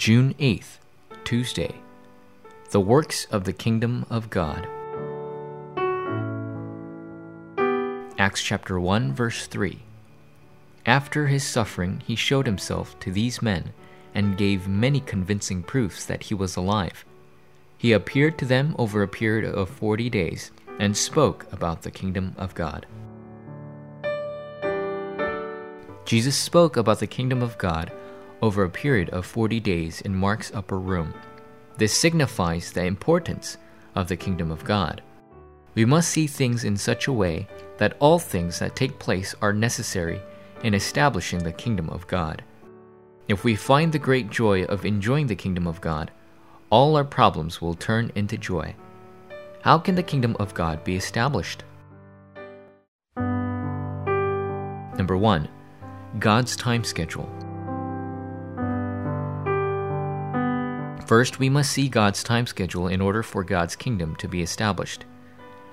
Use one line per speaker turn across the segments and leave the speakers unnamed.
June 8th, Tuesday. The Works of the Kingdom of God. Acts chapter 1, verse 3. After his suffering, he showed himself to these men and gave many convincing proofs that he was alive. He appeared to them over a period of 40 days and spoke about the kingdom of God. Jesus spoke about the kingdom of God over a period of 40 days in Mark's upper room. This signifies the importance of the kingdom of God. We must see things in such a way that all things that take place are necessary in establishing the kingdom of God. If we find the great joy of enjoying the kingdom of God, all our problems will turn into joy. How can the kingdom of God be established? Number 1. God's time schedule. First, we must see God's time schedule in order for God's kingdom to be established.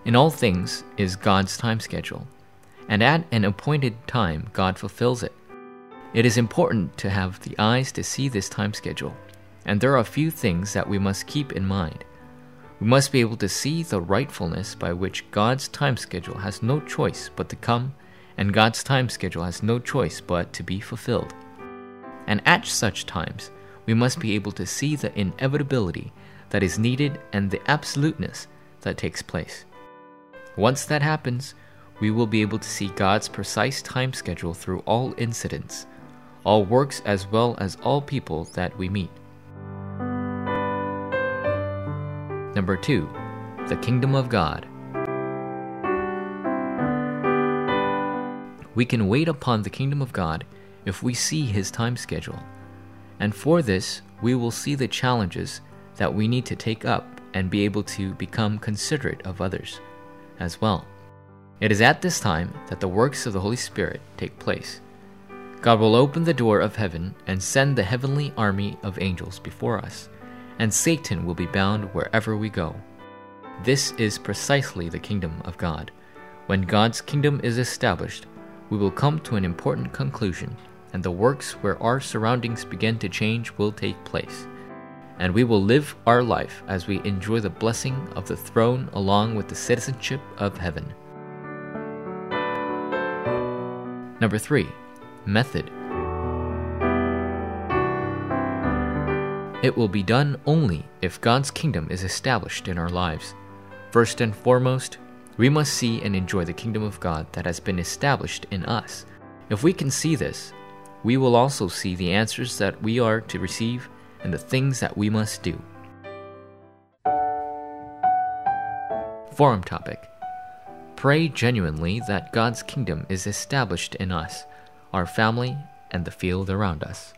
In all things is God's time schedule, and at an appointed time, God fulfills it. It is important to have the eyes to see this time schedule, and there are a few things that we must keep in mind. We must be able to see the rightfulness by which God's time schedule has no choice but to come, and God's time schedule has no choice but to be fulfilled. And at such times, we must be able to see the inevitability that is needed and the absoluteness that takes place. Once that happens, we will be able to see God's precise time schedule through all incidents, all works, as well as all people that we meet. Number two, the kingdom of God. We can wait upon the kingdom of God if we see his time schedule. And for this, we will see the challenges that we need to take up and be able to become considerate of others as well. It is at this time that the works of the Holy Spirit take place. God will open the door of heaven and send the heavenly army of angels before us, and Satan will be bound wherever we go. This is precisely the kingdom of God. When God's kingdom is established, we will come to an important conclusion and the works where our surroundings begin to change will take place. And we will live our life as we enjoy the blessing of the throne along with the citizenship of heaven. Number three, method. It will be done only if God's kingdom is established in our lives. First and foremost, we must see and enjoy the kingdom of God that has been established in us. If we can see this, we will also see the answers that we are to receive and the things that we must do. Forum topic Pray genuinely that God's kingdom is established in us, our family, and the field around us.